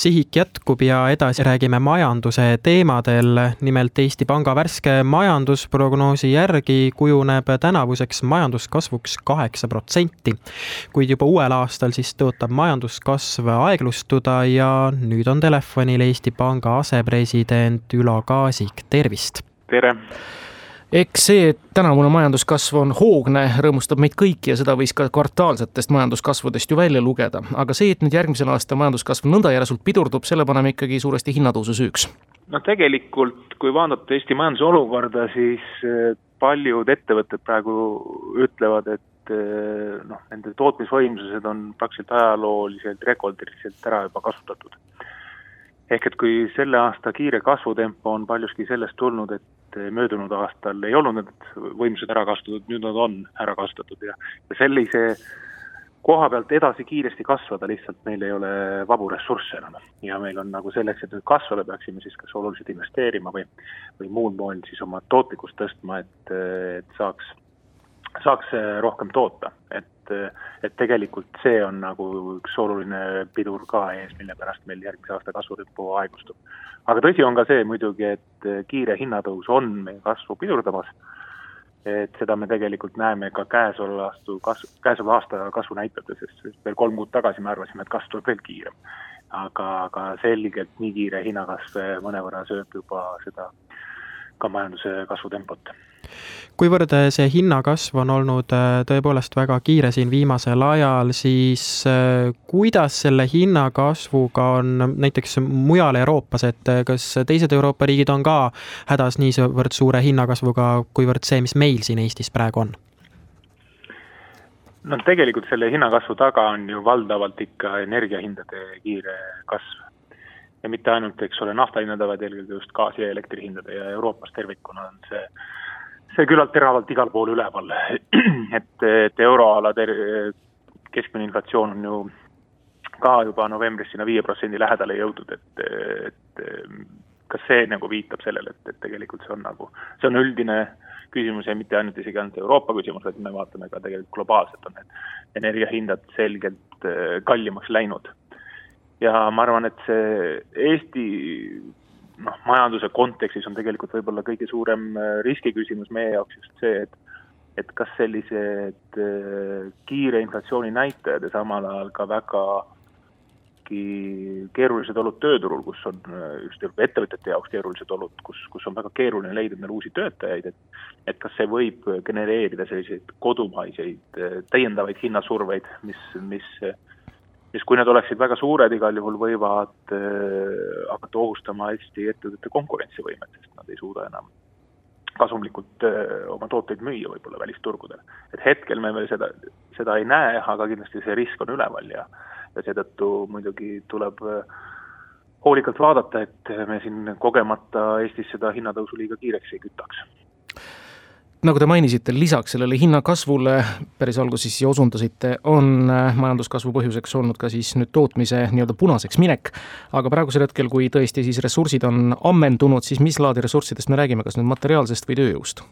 sihik jätkub ja edasi räägime majanduse teemadel. nimelt Eesti Panga värske majandusprognoosi järgi kujuneb tänavuseks majanduskasvuks kaheksa protsenti. kuid juba uuel aastal siis tõotab majanduskasv aeglustuda ja nüüd on telefonil Eesti Panga asepresident Ülo Kaasik, tervist! tere! Eks see, et tänavune majanduskasv on hoogne, rõõmustab meid kõiki ja seda võis ka kvartaalsetest majanduskasvudest ju välja lugeda. aga see, et nüüd järgmisel aastal majanduskasv nõnda järsult pidurdub, selle paneme ikkagi suuresti hinnatõusu süüks. no tegelikult, kui vaadata Eesti majanduse olukorda, siis eh, paljud ettevõtted praegu ütlevad, et eh, noh, nende tootmisvõimsused on praktiliselt ajalooliselt rekordiliselt ära juba kasutatud. ehk et kui selle aasta kiire kasvutempo on paljuski sellest tulnud, et et möödunud aastal ei olnud need võimsused ära kasutatud, nüüd nad on ära kasutatud ja, ja sellise koha pealt edasi kiiresti kasvada, lihtsalt meil ei ole vabu ressursse enam. ja meil on nagu selleks, et nüüd kasvada, peaksime siis kas oluliselt investeerima või, või muul moel siis oma tootlikkust tõstma, et, et saaks, saaks rohkem toota, et et tegelikult see on nagu üks oluline pidur ka ees, mille pärast meil järgmise aasta kasvutempo aeglustub aga tõsi on ka see muidugi, et kiire hinnatõus on meie kasvu pidurdamas, et seda me tegelikult näeme ka käesoleva aasta kasv, käesoleva aasta kasvunäitajates, sest veel kolm kuud tagasi me arvasime, et kasv tuleb veel kiirem. aga, aga selgelt nii kiire hinnakasv mõnevõrra sööb juba seda ka majanduse kasvutempot kuivõrd äh, see hinnakasv on olnud äh, tõepoolest väga kiire siin viimasel ajal, siis äh, kuidas selle hinnakasvuga on näiteks mujal Euroopas, et kas teised Euroopa riigid on ka hädas niivõrd suure hinnakasvuga, kuivõrd see, mis meil siin Eestis praegu on? no tegelikult selle hinnakasvu taga on ju valdavalt ikka energiahindade kiire kasv. Ja mitte ainult, eks ole, naftahinnade, vaid eelkõige just gaasi ja elektrihindade ja Euroopas tervikuna on see see küllalt teravalt igal pool üleval. et, et euroala ter-, keskmine inflatsioon on ju ka juba novembris sinna viie protsendi lähedale jõudnud, et, et kas see nagu viitab sellele, et, et tegelikult see on nagu, see on üldine küsimus ja mitte ainult isegi ainult Euroopa küsimus, vaid me vaatame ka tegelikult globaalselt on need energiahindad selgelt kallimaks läinud. Ja ma arvan, et see Eesti noh, majanduse kontekstis on tegelikult võib-olla kõige suurem äh, riskiküsimus meie jaoks just see, et et kas sellised äh, kiire inflatsiooni näitajad ja samal ajal ka väga keerulised olud tööturul, kus on äh, just ettevõtjate jaoks keerulised olud, kus, kus on väga keeruline leida endale uusi töötajaid, et et kas see võib genereerida selliseid kodumaiseid täiendavaid hinnasurveid, mis, mis mis kui need oleksid väga suured, igal juhul võivad äh, hakata ohustama Eesti ettevõtete konkurentsivõimet, sest nad ei suuda enam kasumlikult äh, oma tooteid müüa võib-olla välisturgudele. et hetkel me veel seda, seda ei näe, aga kindlasti see risk on üleval ja ja seetõttu muidugi tuleb äh, hoolikalt vaadata, et me siin kogemata Eestis seda hinnatõusu liiga kiireks ei kütaks nagu te mainisite, lisaks sellele hinnakasvule päris alguses siia osundasite, on äh, majanduskasvu põhjuseks olnud ka siis nüüd tootmise nii-öelda punaseks minek. aga praegusel hetkel, kui tõesti siis ressursid on ammendunud, siis mis laadi ressurssidest me räägime, kas nüüd materiaalsest või tööjõust?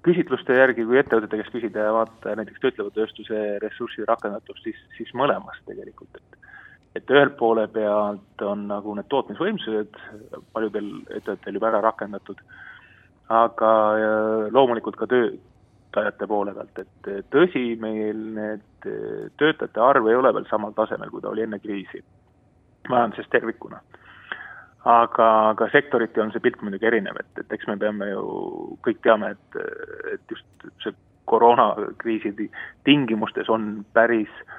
küsitluste järgi, kui ettevõtete käest küsida ja vaadata näiteks töötleva tööstuse ressursside rakendatust, siis, siis mõlemast tegelikult, et et ühelt poole pealt on nagu need tootmisvõimsused paljudel ettevõtetel juba ära rakendatud aga loomulikult ka töötajate poole pealt, et tõsi, meil need töötajate arv ei ole veel samal tasemel, kui ta oli enne kriisi, majanduses tervikuna. aga, aga sektoriti on see pilt muidugi erinev, et, et eks me peame ju, kõik teame, et, et just see koroonakriisi tingimustes on päris äh,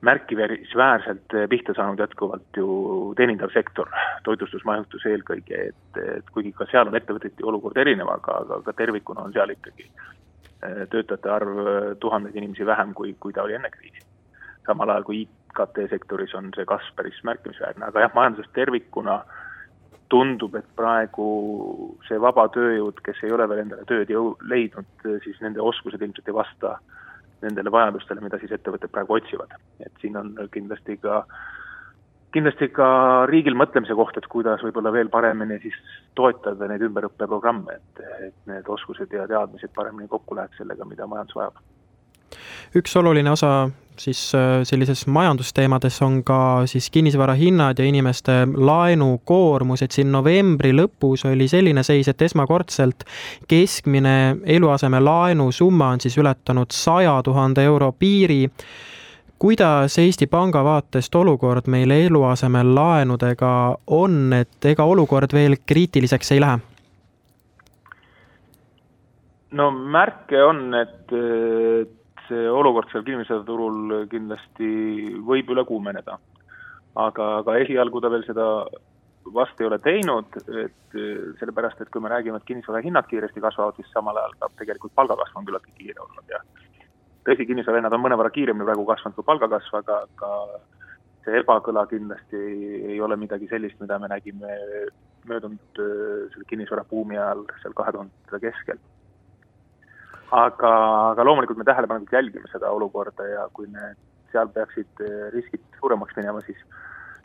märkimisväärselt pihta saanud jätkuvalt ju teenindav sektor, toitlustusmajutus eelkõige, et, et kuigi ka seal on ettevõteti olukord erinev, aga, aga ka tervikuna on seal ikkagi eh, töötajate arv eh, tuhandeid inimesi vähem, kui, kui ta oli enne kriisi. samal ajal kui IKT sektoris on see kasv päris märkimisväärne, aga jah, majanduses tervikuna tundub, et praegu see vaba tööjõud, kes ei ole veel endale tööd jõu-, leidnud, siis nende oskused ilmselt ei vasta äh, nendele vajadustele, mida siis ettevõtted praegu otsivad. et siin on kindlasti ka, kindlasti ka riigil mõtlemise koht, et kuidas võib-olla veel paremini siis toetada neid ümberõppeprogramme, et, et need oskused ja teadmised paremini kokku läheks sellega, mida majandus vajab üks oluline osa siis äh, sellises majandusteemades on ka siis kinnisvara hinnad ja inimeste laenukoormus, et siin novembri lõpus oli selline seis, et esmakordselt keskmine eluasemelaenu summa on siis ületanud saja tuhande euro piiri kuidas Eesti Panga vaatest olukord meil eluasemelaenudega on, et ega olukord veel kriitiliseks ei lähe? no märke on, et see olukord seal kinnisvaraturul kindlasti võib üle kuumeneda. aga, aga esialgu ta veel seda vast ei ole teinud, et sellepärast, et kui me räägime, et kinnisvara hinnad kiiresti kasvavad, siis samal ajal ka tegelikult palgakasv on küllaltki kiire olnud ja tõsi, kinnisvara hinnad on mõnevõrra kiiremini praegu kasvanud kui palgakasv, aga, aga see ebakõla kindlasti ei, ole midagi sellist, mida me nägime möödunud selle kinnisvarabuumi ajal seal kahe tuhandete keskel aga, aga loomulikult me tähelepanelikult jälgime seda olukorda ja kui need, seal peaksid eh, riskid suuremaks minema, siis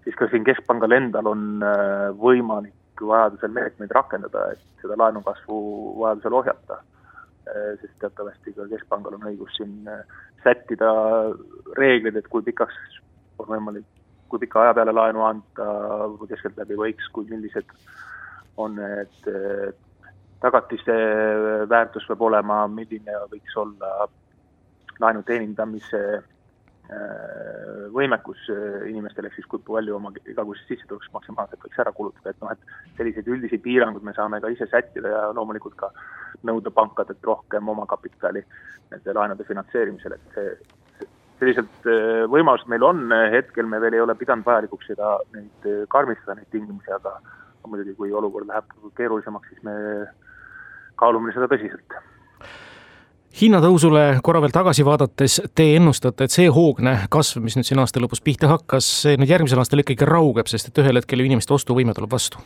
siis ka siin Keskpangal endal on eh, võimalik vajadusel meetmeid rakendada, et seda laenukasvu vajadusel ohjata. Eh, sest teatavasti ka Keskpangal on õigus siin sättida reeglid, et kui pikaks on võimalik, kui pika aja peale laenu anda keskeltläbi võiks, kui millised on need tagatiste väärtus peab olema, milline võiks olla laenu teenindamise äh, võimekus äh, inimestel, ehk siis kui palju oma igakuisest sissetulekust maksimaalselt võiks ära kulutada, et noh, et selliseid üldisi piiranguid me saame ka ise sättida ja loomulikult ka nõuda pankadelt rohkem omakapitali nende laenude finantseerimisel, et see, sellised äh, võimalused meil on, hetkel me veel ei ole pidanud vajalikuks seda, neid karmistada, neid tingimusi, aga muidugi, kui olukord läheb keerulisemaks, siis me kaalume seda tõsiselt hinnatõusule korra veel tagasi vaadates, te ennustate, et see hoogne kasv, mis nüüd siin aasta lõpus pihta hakkas, see nüüd järgmisel aastal ikkagi raugeb, sest et ühel hetkel ju inimeste ostuvõime tuleb vastu?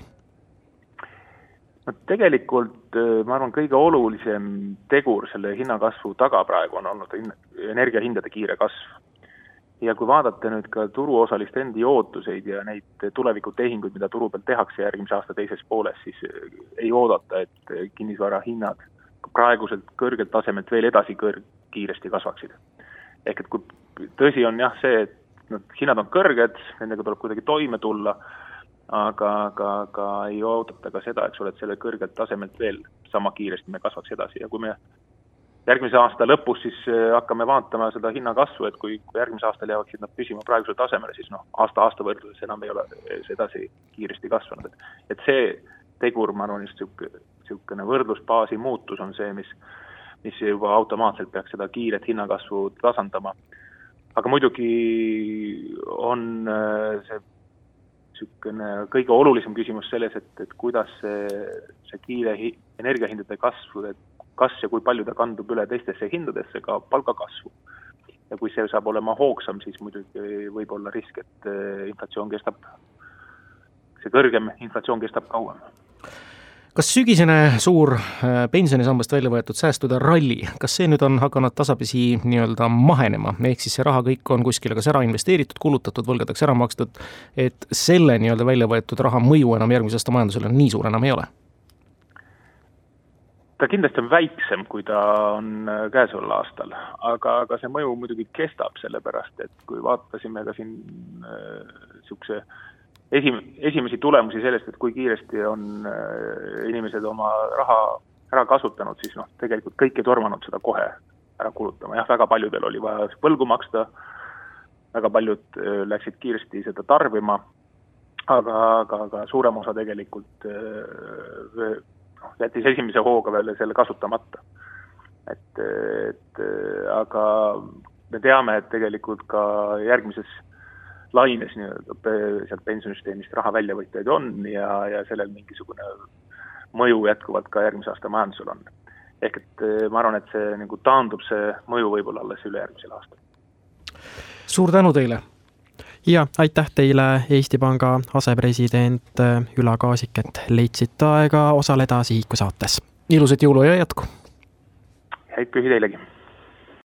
no tegelikult äh, ma arvan, kõige olulisem tegur selle hinnakasvu taga praegu on olnud energiahindade kiire kasv ja kui vaadata nüüd ka turuosaliste endi ootuseid ja neid tulevikutehinguid, mida turu peal tehakse järgmise aasta teises pooles, siis eh, ei oodata, et kinnisvara hinnad praeguselt kõrgelt tasemelt veel edasi kõr-, kiiresti kasvaksid. ehk et kui tõsi on jah see, et noh, hinnad on kõrged, nendega tuleb kuidagi toime tulla, aga, aga, aga ei oodata ka seda, eks ole, et selle kõrgelt tasemelt veel sama kiiresti me kasvaks edasi ja kui me järgmise aasta lõpus siis äh, hakkame vaatama seda hinnakasvu, et kui, kui järgmisel aastal jääksid nad püsima praegusele tasemele, siis noh, aasta-aasta võrdluses enam ei ole sedasi kiiresti kasvanud, et et see tegur, ma arvan, just niisugune, niisugune võrdlusbaasi muutus on see, mis mis juba automaatselt peaks seda kiiret hinnakasvu tasandama. aga muidugi on äh, see niisugune kõige olulisem küsimus selles, et, et kuidas see, see kiire hi-, energiahindade kasv, et kas ja kui palju ta kandub üle teistesse hindadesse, ka palgakasvu. ja kui see saab olema hoogsam, siis muidugi võib olla risk, et eh, inflatsioon kestab, see kõrgem inflatsioon kestab kauem kas sügisene suur eh, pensionisambast välja võetud säästude ralli, kas see nüüd on hakanud tasapisi nii-öelda mahenema, ehk siis see raha kõik on kuskile kas ära investeeritud, kulutatud, võlgadeks ära makstud, et selle nii-öelda välja võetud raha mõju enam järgmise aasta majandusele nii suur enam ei ole? Ta kindlasti on väiksem, kui ta on äh, käesoleval aastal, aga, aga see mõju muidugi kestab, sellepärast et kui vaatasime ka siin niisuguse äh, esim-, esimesi tulemusi sellest, et kui kiiresti on äh, inimesed oma raha ära kasutanud, siis noh, tegelikult kõik ei tormanud seda kohe ära kulutama, jah, väga paljudel oli vaja võlgu maksta, väga paljud äh, läksid kiiresti seda tarbima, aga, aga, aga suurem osa tegelikult äh, jättis esimese hooga veel selle kasutamata. et, et aga me teame, et tegelikult ka järgmises laines nii-öelda sealt pensionisüsteemist raha väljavõtjaid on ja, ja sellel mingisugune mõju jätkuvalt ka järgmise aasta majandusel on. ehk et ma arvan, et see nagu taandub, see mõju võib-olla alles ülejärgmisel aastal. suur tänu teile! Ja aitäh teile, Eesti Panga asepresident Ülar Kaasik, et leidsite aega osaleda Sihiku saates. ilusat jõuluaja jätku! häid pühi teilegi!